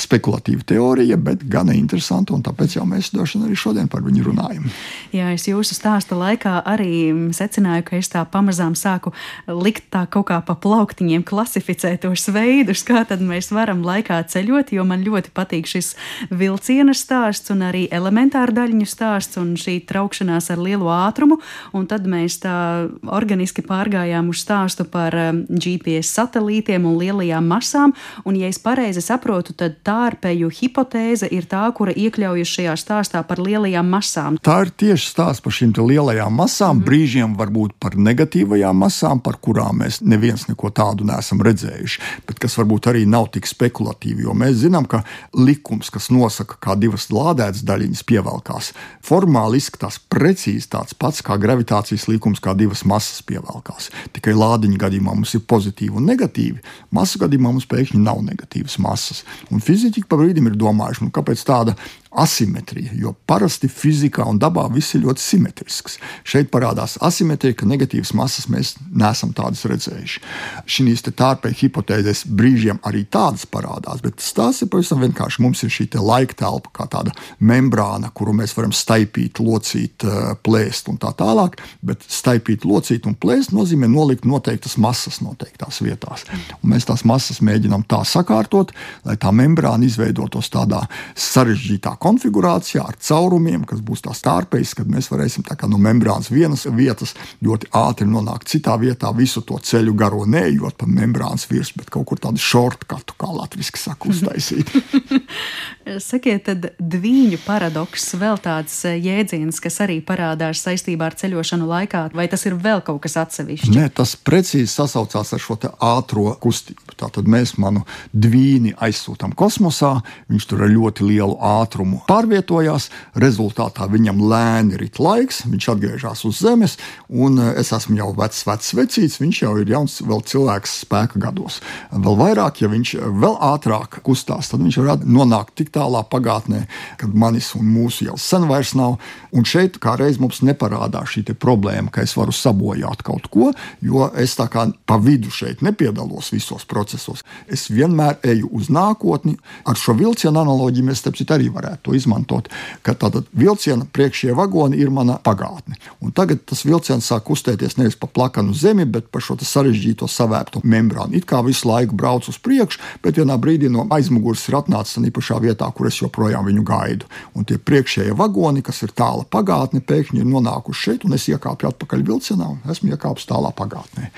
G: spekulatīva teorija, bet gan interesanta, un tāpēc jau mēs vien arī šodien par viņu runājam.
B: Jā, es jūsu stāsta laikā arī secināju, ka es tā pamazām sāku likt tā kaut kā pa plauktiņiem klasificēt tos veidus, kā tad mēs varam laikā ceļot, jo man ļoti patīk šis vilciena stāsts un arī elementāru daļiņu stāsts un šī traukšanās ar lielu ātrumu, un tad mēs tā organiski pārējām pārgājām uz stāstu par um, GPS satelītiem un lielajām masām. Un, ja es pareizi saprotu, tad tārpeju hipotēze ir tā, kura iekļaujas šajā stāstā par lielajām masām.
G: Tā ir tieši stāsts par šīm lielajām masām, mm. brīžiem varbūt par negatīvajām masām, par kurām mēs neviens neko tādu neesam redzējuši, bet kas varbūt arī nav tik spekulatīvi. Jo mēs zinām, ka likums, kas nosaka, kā divas lādētas daļiņas pievelkās, formāli izskatās precīzi tāds pats kā gravitācijas likums, kā divas masas pievelkās sākās. Tikai lādiņa gadījumā mums ir pozitīvi un negatīvi. Masu gadījumā mums pēkšņi nav negatīvas masas. Un fiziķi pa brīdim ir domājuši, nu, kāpēc tāda asimetrija, jo parasti fizikā un dabā viss ir ļoti simetrisks. Šeit parādās asimetrija, ka negatīvas masas mēs neesam tādas redzējuši. Šīs tārpēji hipotēzēs brīžiem arī tādas parādās, bet tas ir pavisam vienkārši. Mums ir šī laika telpa, kā tāda membrāna, kuru mēs varam staipīt, locīt, eh, plēst un tā tālāk. Bet staipīt, locīt un plēst nozīmē nolikt noteiktas masas noteiktās vietās. Un mēs tās masas mēģinām tā sakārtot, lai tā membrāna izveidotos tādā sarežģītā konfigurācijā ar caurumiem, kas būs tās tārpējas, kad mēs varēsim no membrānas vienas vietas ļoti ātri nonākt citā vietā, visu to ceļu garo neejot pa membrānas virsmu, bet kaut kur tādu shortcutu, kā latviešu saka, uztaisīt.
B: Sakiet, tad dviņu paradoks vēl tāds eh, jēdziens, kas arī parādās saistībā ar ceļošanu laikā, vai tas ir vēl kaut kas atsevišķs?
G: Nē, tas precīzi sasaucās ar šo ātrā kustību. Tātad mēs manu dvīni aizsūtām kosmosā, viņš tur ar ļoti lielu ātrumu pārvietojās, rezultātā viņam lēni rit laiks, viņš atgriežas uz Zemes, un eh, es esmu jau vecs, vecs vecīts, viņš jau ir jauns cilvēks spēka gados. Vēl vairāk, ja viņš vēl ātrāk kustās, tad viņš var nonākt tik tālā pagātnē, kad manis un mūsu jau sen vairs nav. Un šeit kā reiz mums neparādās šī problēma, ka es varu sabojāt kaut ko, jo es tā kā pa vidu šeit nepiedalos visos procesos. Es vienmēr eju uz nākotni. Ar šo vilcienu analoģiju mēs arī varētu to izmantot. Ka tātad vilciena priekšējie vagoni ir mana pagātne. Un tagad tas vilciens sāk kustēties nevis pa plakanu zemi, bet pa šo sarežģīto savēptu membrānu. It kā visu laiku brauc uz priekšu, bet vienā brīdī no aizmugures ir atnācis tā pašā vietā, kur es joprojām viņu gaidu. Un tie priekšējie vagoni, kas ir tāla pagātne, pēkšņi ir nonākuši šeit, un es iekāpu atpakaļ vilcienā un esmu iekāpis tālā pagātnē.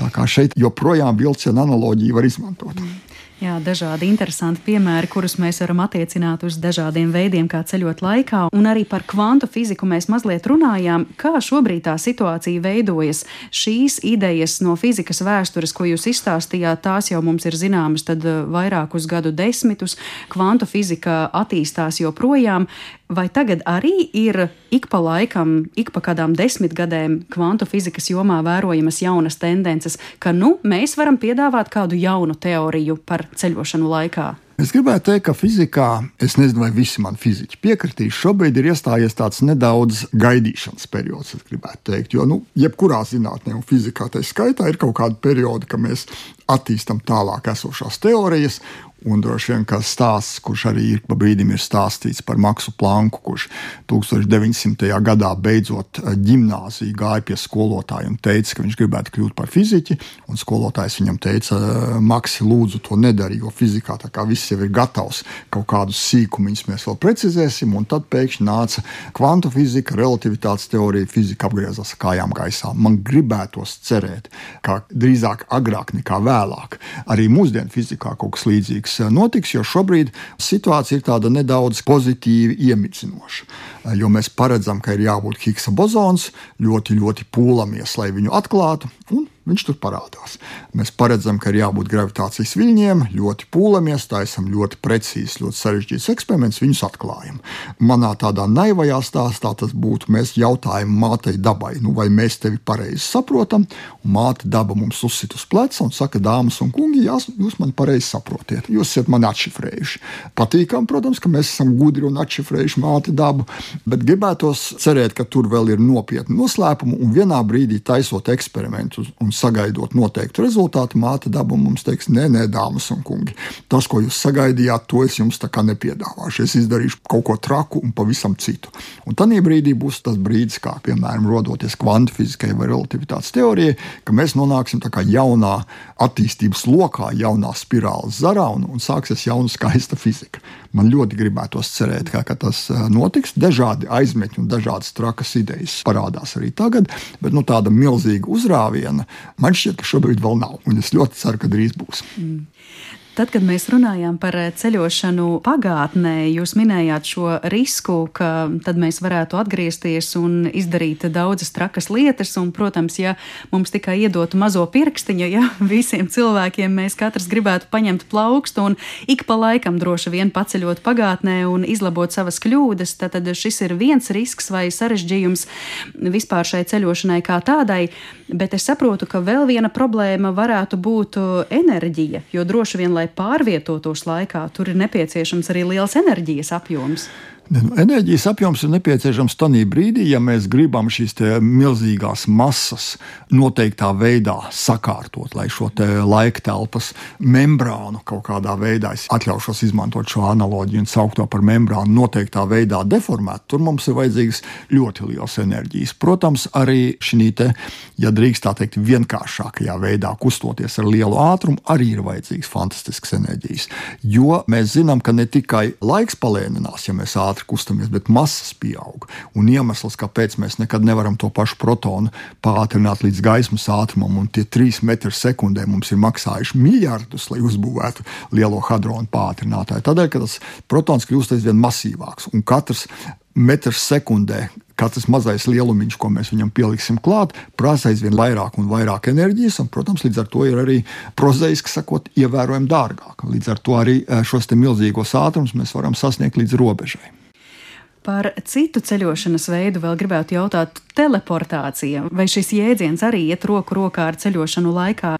G: Tā kā šeit joprojām vilciena analoģija var izmantot. Mm.
B: Jā, dažādi interesanti piemēri, kurus mēs varam attiecināt uz dažādiem veidiem, kā ceļot laikā. Un arī par kvantu fiziku mēs mazliet runājām, kā šobrīd tā situācija veidojas. Šīs idejas no fizikas vēstures, ko jūs izstāstījāt, tās jau mums ir zināmas eh, vairākus gadu desmitus. Kvantu fizika attīstās joprojām. Vai tagad arī ir ik pa laikam, ik pa kādām desmit gadiem kvantu fizikas jomā vērojamas jaunas tendences, ka nu, mēs varam piedāvāt kādu jaunu teoriju par ceļošanu laikā?
G: Es gribētu teikt, ka fizikā, es nezinu, vai visi man fiziķi piekritīs, šobrīd ir iestājies tāds nedaudz gaidīšanas periods, es gribētu teikt. Jo, nu, jebkurā zinātnē, un fizikā tā skaitā, ir kaut kāda perioda, kad mēs attīstām tālāk esošās teorijas, Un droši vien kāds stāsts, kurš arī ir pa brīdim ir stāstīts par Maksu Planku, kurš 1900. gadā beidzot gimnāziju gāja pie skolotāja un teica, ka viņš gribētu kļūt par fiziķi. Un skolotājs viņam teica, Maksi, lūdzu, to nedari, jo fizikā tā kā viss jau ir gatavs, kaut kādus sīkumus mēs vēl precizēsim. Un tad pēkšņi nāca kvantu fizika, relativitātes teorija, fizika apgriezās kājām gaisā. Man gribētos cerēt, ka drīzāk agrāk nekā vēlāk arī mūsdienu fizikā kaut kas līdzīgs notiks, eh, notiks, jo šobrīd situācija ir tāda nedaudz pozitīvi iemicinoša. Eh, jo mēs paredzam, ka ir jābūt Higsa bozons, ļoti, ļoti pūlamies, lai viņu atklātu. Un Viņš tur parādās. Mēs paredzam, ka ir jābūt gravitācijas viļņiem, ļoti pūlamies, taisam ļoti precīzi, ļoti sarežģīts eksperiments, viņus atklājam. Manā tādā naivajā stāstā tas būtu, mēs jautājam mātei dabai, nu, vai mēs tevi pareizi saprotam, un māte daba mums uzsit uz pleca un saka, dāmas un kungi, jā, jūs mani pareizi saprotiet, jūs esat mani atšifrējuši. Patīkam, protams, ka mēs esam gudri un atšifrējuši māti dabu, bet gribētos cerēt, ka tur vēl ir nopietni noslēpumi un vienā brīdī taisot eksperimentus un sagaidot noteiktu rezultātu, māte daba mums teiks, nē, nē, dāmas un kungi, tas, ko jūs sagaidījāt, to es jums tā kā nepiedāvāšu. Es izdarīšu kaut ko traku un pavisam citu. Un tad brīdī būs tas brīdis, kā piemēram rodoties kvantu fizikai vai relativitātes teorijai, ka mēs nonāksim jaunā attīstības lokā, jaunā spirāles zarā un, un sāksies jauna skaista fizika. Man ļoti gribētos cerēt, ka, ka tas notiks. Dažādi aizmetņi un dažādas trakas idejas parādās arī tagad, bet nu, tāda milzīga uzrāviena man šķiet, ka šobrīd vēl nav. Un es ļoti ceru, ka drīz būs. Mm.
B: Tad, kad mēs runājām par eh, ceļošanu pagātnē, jūs minējāt šo risku, ka tad mēs varētu atgriezties un izdarīt daudzas trakas lietas. Un, protams, ja mums tikai iedotu mazo pirkstiņu, ja visiem cilvēkiem mēs katrs gribētu paņemt plaukstu un ik pa laikam droši vien paceļot pagātnē un izlabot savas kļūdas, tad, tad šis ir viens risks vai sarežģījums vispār šai ceļošanai kā tādai. Bet es saprotu, ka vēl viena problēma varētu būt enerģija, jo droši vien, lai pārvietotos laikā, tur ir nepieciešams arī liels enerģijas apjoms.
G: Enerģijas apjoms ir nepieciešams tajā brīdī, ja mēs gribam šīs milzīgās masas noteiktā veidā sakārtot, lai šo laika telpas membrānu kaut kādā veidā, es atļaušos izmantot šo analoģiju un saukt to par membrānu, noteiktā veidā deformēt. Tur mums ir vajadzīgas ļoti liels enerģijas. Protams, arī šī, te, ja drīkst tā teikt, vienkāršākajā veidā kustoties ar lielu ātrumu, arī ir vajadzīgas fantastiskas enerģijas. Jo mēs zinām, ka ne tikai laiks palēninās, ja mēs ātri kustamies, bet masas pieaug. Un iemesls, kāpēc mēs nekad nevaram to pašu protonu pātrināt līdz gaismas ātrumam, un tie trīs metri sekundē mums ir maksājuši miljardus, lai uzbūvētu lielo hadronu pātrinātāju. Tādēļ, ka tas protons kļūst aizvien masīvāks, un katrs metrs sekundē, katrs mazais lielumiņš, ko mēs viņam pieliksim klāt, prasa aizvien vairāk un vairāk enerģijas, un, protams, līdz ar to ir arī prozaiski sakot, ievērojami dārgāk. Līdz ar to arī eh, šos milzīgos ātrumus mēs varam sasniegt līdz robežai.
B: Par citu ceļošanas veidu vēl gribētu jautāt teleportācija. Vai šis jēdziens arī iet roku rokā ar ceļošanu laikā?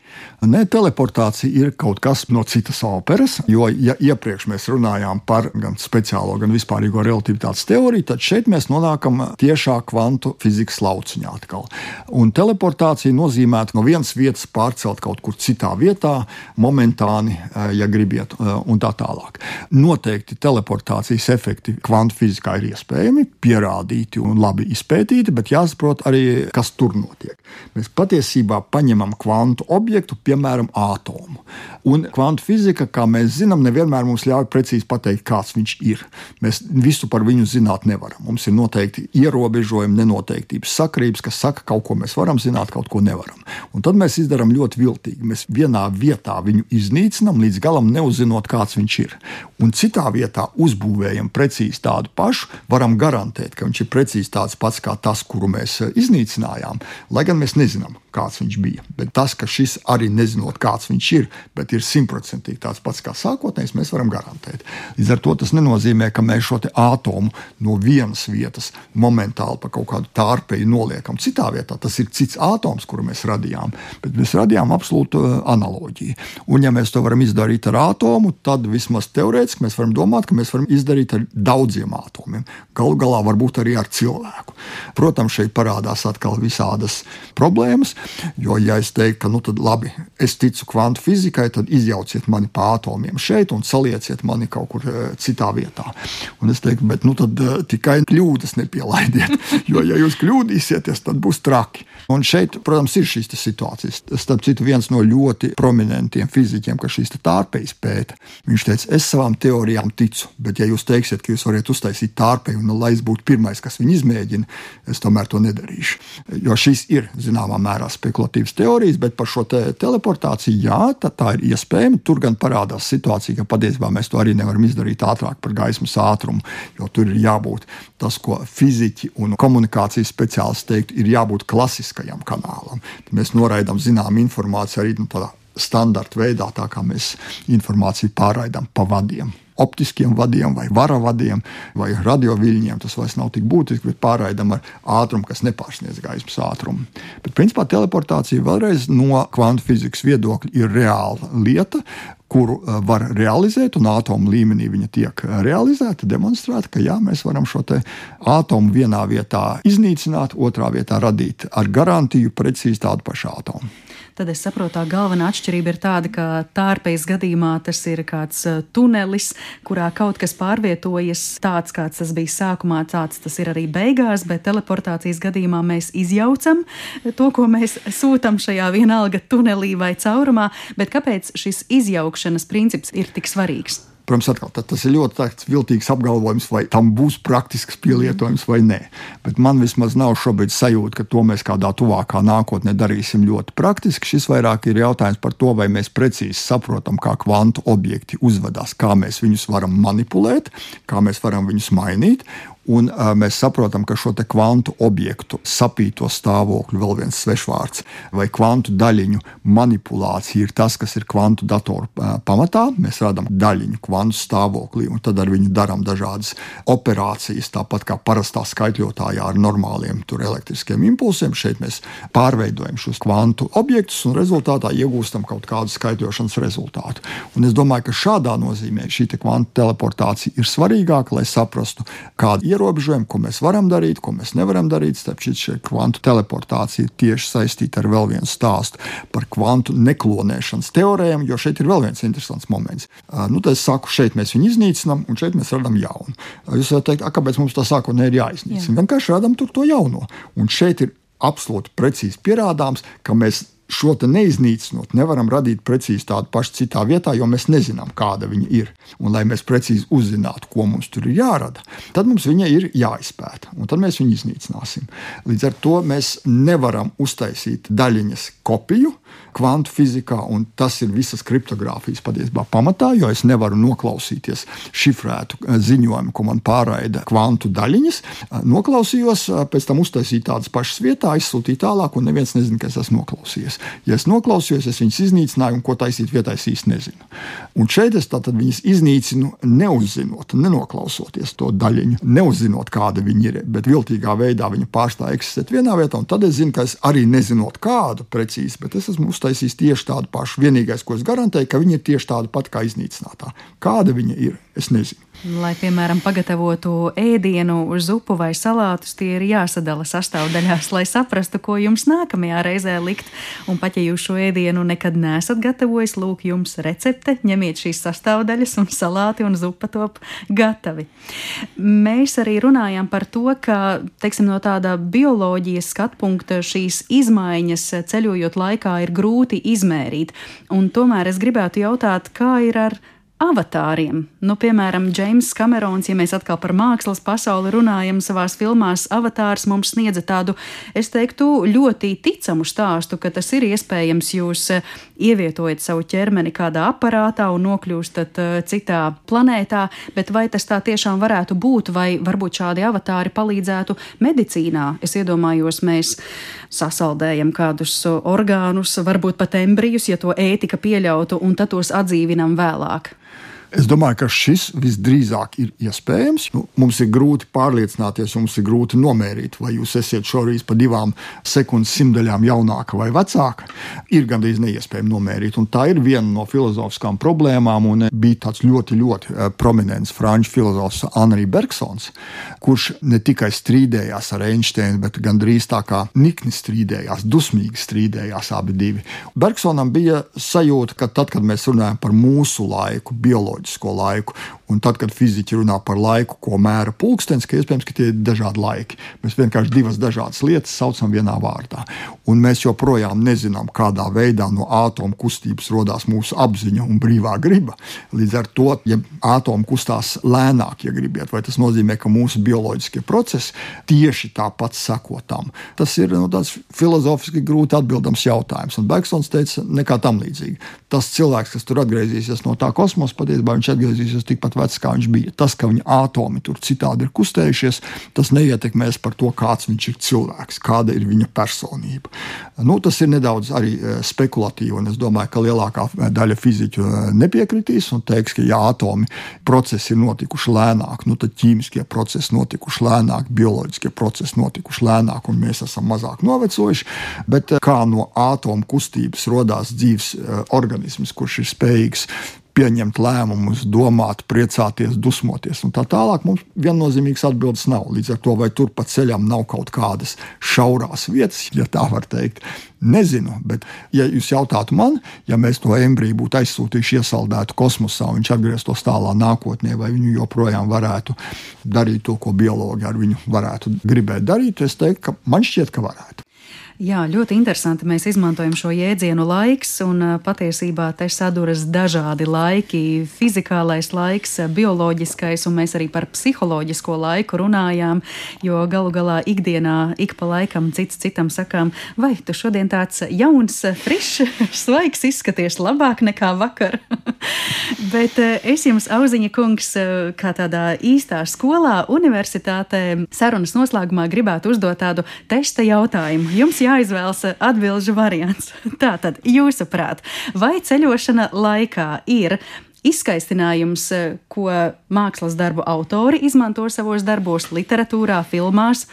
G: Nē, teleportācija ir kaut kas no citas operas, jo, ja iepriekš mēs runājām par gan speciālo, gan vispārīgo relativitātes teoriju, tad šeit mēs nonākam tiešā kvantu fizikas lauciņā atkal. Un teleportācija nozīmē no vienas vietas pārcelt kaut kur citā vietā, momentāni, eh, ja gribiet, eh, un tā tālāk. Noteikti teleportācijas efekti kvantu fizikā ir iespējami, pierādīti un labi izpētīti, bet jāsaprot arī, kas tur notiek. Mēs patiesībā paņemam kvantu objektu, piemēram, atomu. Un kvantu fizika, kā mēs zinām, nevienmēr mums ļauj precīzi pateikt, kāds viņš ir. Mēs visu par viņu zināt nevaram. Mums ir noteikti ierobežojumi, nenoteiktības sakrības, kas saka, kaut ko mēs varam zināt, kaut ko nevaram. Un tad mēs izdarām ļoti viltīgi. Mēs vienā vietā viņu iznīcinām, līdz galam neuzzinot, kāds viņš ir. Un citā vietā uzbūvējam precīzi tādu pašu, varam garantēt, ka viņš ir precīzi tāds pats kā tas, kuru mēs eh, iznīcinājām, lai gan mēs nezinām, kāds viņš bija. Bet tas, ka šis arī nezinot, kāds viņš ir, bet ir simtprocentīgi tāds pats kā sākotnējs, mēs varam garantēt. Līdz ar to tas nenozīmē, ka mēs šo atomu no vienas vietas momentāli pa kaut kādu tārpeju noliekam citā vietā. Tas ir cits atoms, kuru mēs radījām, bet mēs radījām absolūtu eh, analoģiju. Un, ja mēs to varam izdarīt ar atomu, tad vismaz teorētiski mēs varam domāt, ka mēs varam izdarīt ar daudziem atomiem galu galā varbūt arī ar cilvēku. Protams, šeit parādās atkal visādas problēmas, jo, ja es teiktu, ka, nu, labi, es ticu kvantu fizikai, tad izjauciet mani pa atomiem šeit un salieciet mani kaut kur eh, citā vietā. Un es teiktu, bet nu, tad uh, tikai kļūdas nepielaidiet, jo, ja jūs kļūdīsieties, tad būs traki. Un šeit, protams, ir šīs situācijas. Starp citu, viens no ļoti prominentiem fizikiem, kas šīs tārpejas pēta, viņš teica, es savām teorijām ticu, bet ja jūs teiksiet, ka jūs varat uztaisīt tārpeju un lai es būtu pirmais, kas viņu izmēģina, es tomēr to nedarīšu. Jo šīs ir zināmā mērā spekulatīvas teorijas, bet par šo te teleportāciju, jā, tā, tā ir iespējama. Tur gan parādās situācija, ka patiesībā mēs to arī nevaram izdarīt ātrāk par gaismas ātrumu, jo tur ir jābūt tas, ko fiziķi un komunikācijas speciālisti teiktu, ir jābūt klasiskajam kanālam. Tad mēs noraidām zināmu informāciju arī nu, tādā standarta veidā, tā kā mēs informāciju pārraidām pa vadiem optiskiem vadiem, vai varavadiem, vai radioviļņiem. Tas vairs nav tik būtiski, bet pārraidām ar ātrumu, kas nepārsniedz gaismas ātrumu. Bet, principā, teleportācija vēlreiz no kvantu fizikas viedokļa ir reāla lieta kuru eh, var realizēt, un atomu līmenī viņa tiek eh, realizēta, demonstrēta, ka jā, mēs varam šo atomu vienā vietā iznīcināt, otrā vietā radīt ar garantiju precīzi tādu pašu atomu
B: tad es saprotu, tā galvenā atšķirība ir tāda, ka tārpējas gadījumā tas ir kāds uh, tunelis, kurā kaut kas pārvietojas tāds, kāds tas bija sākumā, tāds tas ir arī beigās, bet teleportācijas gadījumā mēs izjaucam to, ko mēs sūtam šajā vienalga tunelī vai caurumā, bet kāpēc šis izjaukšanas princips ir tik svarīgs?
G: Protams, atkal, tas ir ļoti viltīgs apgalvojums, vai tam būs praktisks pielietojums vai nē. Bet man vismaz nav šobrīd sajūta, ka to mēs kādā tuvākā nākotnē darīsim ļoti praktiski. Šis vairāk ir jautājums par to, vai mēs precīzi saprotam, kā kvantu objekti uzvedās, kā mēs viņus varam manipulēt, kā mēs varam viņus mainīt. Un uh, mēs saprotam, ka šo kvantu objektu sapīto stāvokli, vēl viens svešvārds, vai kvantu daļiņu manipulācija ir tas, kas ir kvantu datoru uh, pamatā. Mēs redzam daļiņu kvantu stāvoklī, un tad ar viņu darām dažādas operācijas, tāpat kā parastā skaitļotājā ar normāliem elektriskiem impulsiem. Šeit mēs pārveidojam šos kvantu objektus un rezultātā iegūstam kaut kādu skaitļošanas rezultātu. Un es domāju, ka šādā nozīmē šī kvantu teleportācija ir svarīgāka, lai saprastu, kāda ierobežojumi, ko mēs varam darīt, ko mēs nevaram darīt. Starp citu, šī kvantu teleportācija ir tieši saistīta ar vēl vienu stāstu par kvantu neklonēšanas teorēm, jo šeit ir vēl viens interesants moments. Nu, es saku, šeit mēs viņu iznīcinām, un šeit mēs radām jaunu. Jūs varat teikt, kāpēc mums tā sākotnēji ir jāiznīcina? Jā. Vienkārši radām tur to jauno. Un šeit ir absolūti precīzi pierādāms, ka mēs šo neiznīcinot, nevaram radīt precīzi tādu pašu citā vietā, jo mēs nezinām, kāda viņa ir. Un, lai mēs precīzi uzzinātu, ko mums tur ir jārada, tad mums viņa ir jāizpēta, un tad mēs viņu iznīcināsim. Līdz ar to mēs nevaram uztaisīt daļiņas kopiju kvantu fizikā, un tas ir visas kriptogrāfijas patiesībā pamatā, jo es nevaru noklausīties šifrētu eh, ziņojumu, ko man pārraida kvantu daļiņas. Eh, noklausījos, eh, pēc tam uztaisīju tādas pašas vietā, izsūtīju tālāk, un neviens nezina, ka es esmu noklausījies. Ja es noklausījos, es viņus iznīcināju, un ko taisīt vietā, es īsti nezinu. Un šeit es viņus iznīcinu, neuzzinot, nenoklausoties to daļiņu, neuzzinot, kāda viņi ir, bet viltīgā veidā viņi pārstāj eksistēt vienā vietā, un tad es zinu, ka es arī nezinot kādu precīzi, bet es esmu uztaisījis tieši tādu pašu. Vienīgais, ko es garantēju, ka viņi ir tieši tādi pat kā iznīcinātā. Kāda viņa ir, es nezinu.
B: Lai, piemēram, pagatavotu ēdienu uz upu vai salātus, tie ir jāsadala sastāvdaļās, lai saprastu, ko jums nākamajā reizē likt. Un pat ja jūs šo ēdienu nekad neesat gatavojis, lūk, jums recepte, ņemiet šīs sastāvdaļas un salāti un zupa top gatavi. Mēs arī runājam par to, ka, teiksim, no tāda bioloģijas skatpunkta šīs izmaiņas ceļojot laikā ir grūti izmērīt. Un tomēr es gribētu jautāt, kā ir ar avatāriem. Nu, piemēram, Džeims Kamerons, ja mēs atkal par mākslas pasauli runājam, savās filmās Avatārs mums sniedza tādu, es teiktu, ļoti ticamu stāstu, ka tas ir iespējams. Jūs eh, ievietojat savu ķermeni kādā aparātā un nokļūstat eh, citā planētā, bet vai tas tā tiešām varētu būt, vai varbūt šādi avatāri palīdzētu medicīnā? Es iedomājos, mēs sasaldējam kādus orgānus, varbūt pat embrijus, ja to ētika pieļautu, un tad tos atdzīvinam vēlāk.
G: Es domāju, ka šis visdrīzāk ir iespējams. Nu, mums ir grūti pārliecināties, mums ir grūti nomērīt, vai jūs esat šoreiz pa divām sekundes simtdaļām jaunāka vai vecāka. Ir gandrīz neiespējami nomērīt. Un tā ir viena no filozofiskām problēmām. Bija tāds ļoti, ļoti eh, prominents franču filozofs Anri Bergsons, kurš ne tikai strīdējās ar Einsteinu, bet gandrīz tā kā nikni strīdējās, dusmīgi strīdējās abi divi. Bergsonam bija sajūta, ka tad, kad mēs runājam par mūsu laiku, bioloģiju, bioloģisko laiku. Un tad, kad fiziķi runā par laiku, ko mēra pulkstenis, ka iespējams, ka tie ir dažādi laiki. Mēs vienkārši divas dažādas lietas saucam vienā vārdā. Un mēs joprojām nezinām, kādā veidā no atomu kustības radās mūsu apziņa un brīvā griba. Līdz ar to, ja atomu kustās lēnāk, ja gribiet, vai tas nozīmē, ka mūsu bioloģiskie procesi tieši tāpat seko tam. Tas ir nu, tāds filozofiski grūti atbildams jautājums. Un Beksons teica, nekā tam līdzīga. Tas cilvēks, kas tur atgriezīsies no tā kosmosa, patiesībā viņš atgriezīsies tikpat vecs, kā viņš bija. Tas, ka viņa atomi tur citādi ir kustējušies, tas neietekmēs par to, kāds viņš ir cilvēks, kāda ir viņa personība. Nu, tas ir nedaudz arī e, spekulatīvi, un es domāju, ka lielākā daļa fiziķu e, nepiekritīs un teiks, ka ja atomi procesi ir notikuši lēnāk, nu, tad ķīmiskie procesi notikuši lēnāk, bioloģiskie procesi notikuši lēnāk, un mēs esam mazāk novecojuši. Bet e, kā no atomu kustības radās dzīves organisms, kurš ir spējīgs pieņemt lēmumus, domāt, priecāties, dusmoties. Un tā tālāk mums viennozīmīgas atbildes nav. Līdz ar to, vai tur pa ceļam nav kaut kādas šaurās vietas, ja tā var teikt, nezinu. Bet, ja jūs jautātu man, ja mēs to embriju būtu aizsūtījuši iesaldētu kosmosā, viņš atgrieztos tālā nākotnē, vai viņu joprojām varētu darīt to, ko biologi ar viņu varētu gribēt darīt, es teiktu, ka man šķiet, ka varētu.
B: Jā, ļoti interesanti. Mēs izmantojam šo jēdzienu laiks, un patiesībā te saduras dažādi laiki - fizikālais laiks, bioloģiskais, un mēs arī par psiholoģisko laiku runājām, jo galu galā ikdienā ik pa laikam cits citam sakām, vai tu šodien tāds jauns, frišs, svaigs izskaties labāk nekā vakar. Bet es jums, Auziņa kungs, kā tādā īstā skolā, universitātē, sarunas noslēgumā gribētu uzdot tādu testa jautājumu. Jums jāizvēlas atbildžu variants. Tātad, jūsuprāt, vai ceļošana laikā ir izskaistinājums, ko mākslas darbu autori izmanto savos darbos, literatūrā, filmās?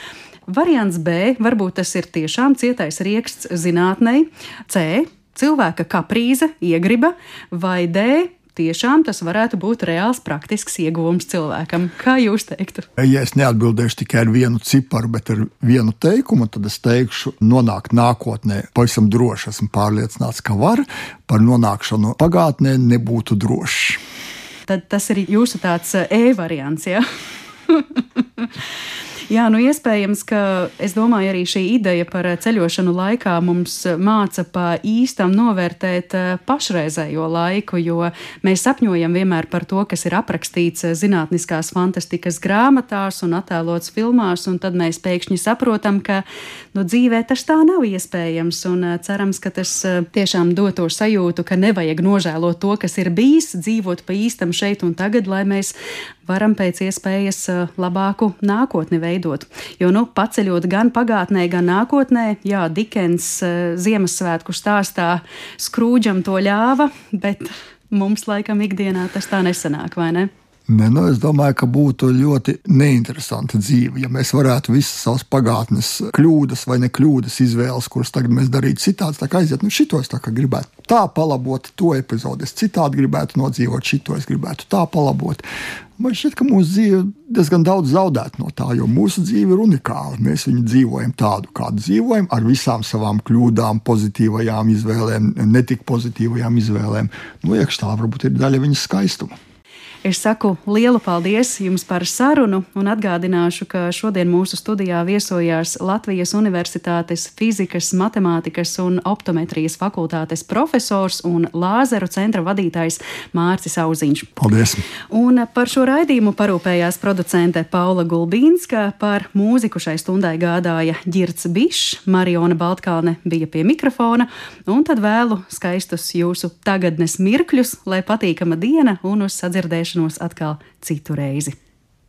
B: Variants B, varbūt tas ir tiešām cietais rieksts zinātnei, C, cilvēka kaprīze, iegriba, vai D, tiešām tas varētu būt reāls praktisks ieguvums cilvēkam. Kā jūs teiktu?
G: Ja es neatbildēšu tikai ar vienu ciparu, bet ar vienu teikumu, tad es teikšu, nonākt nākotnē. Pavisam droši esmu pārliecināts, ka var, par nonākšanu pagātnē nebūtu droši.
B: Tad tas ir jūsu tāds eh, e-variants. Ja? Jā, nu iespējams, ka es domāju, arī šī ideja par ceļošanu laikā mums māca pa īstam novērtēt eh, pašreizējo laiku, jo mēs sapņojam vienmēr par to, kas ir aprakstīts zinātniskās fantastikas grāmatās un attēlots filmās, un tad mēs pēkšņi saprotam, ka nu, dzīvē tas tā nav iespējams, un eh, cerams, ka tas eh, tiešām dod to sajūtu, ka nevajag nožēlot to, kas ir bijis, dzīvot pa īstam šeit un tagad, lai mēs varam pēc iespējas labāku nākotni veidot. Jo, nu, paceļot gan pagātnē, gan nākotnē, jā, Dikens Ziemassvētku stāstā skrūģam to ļāva, bet mums laikam ikdienā tas tā nesanāk, vai ne?
G: Ne, nu, es domāju, ka būtu ļoti neinteresanti dzīve, ja mēs varētu visas savas pagātnes kļūdas vai nekļūdas izvēles, kuras tagad mēs darītu citādi, tā kā aiziet, nu, šito es tā kā gribētu tā palabot to epizodi, es citādi gribētu nodzīvot, šito es gribētu tā palabot. Man šķiet, ka mūsu dzīve diezgan daudz zaudētu no tā, jo mūsu dzīve ir unikāla. Mēs viņu dzīvojam tādu, kādu dzīvojam, ar visām savām kļūdām, pozitīvajām izvēlēm, netik pozitīvajām izvēlēm. Nu, iekšā tā varbūt ir daļa viņas skaistuma.
B: Es saku lielu paldies jums par sarunu un atgādināšu, ka šodien mūsu studijā viesojās Latvijas Universitātes fizikas, matemātikas un optometrijas fakultātes profesors un lāzeru centra vadītājs Mārcis Auziņš.
G: Paldies!
B: Un par šo raidījumu parūpējās producente Paula Gulbīnska, par mūziku šai stundai gādāja Girts Bišs, Mariona Baltkalne bija pie mikrofona, un tad vēlu skaistus jūsu tagadnes mirkļus, lai patīkama diena un uz sadzirdēšanu tikšanos atkal citu reizi.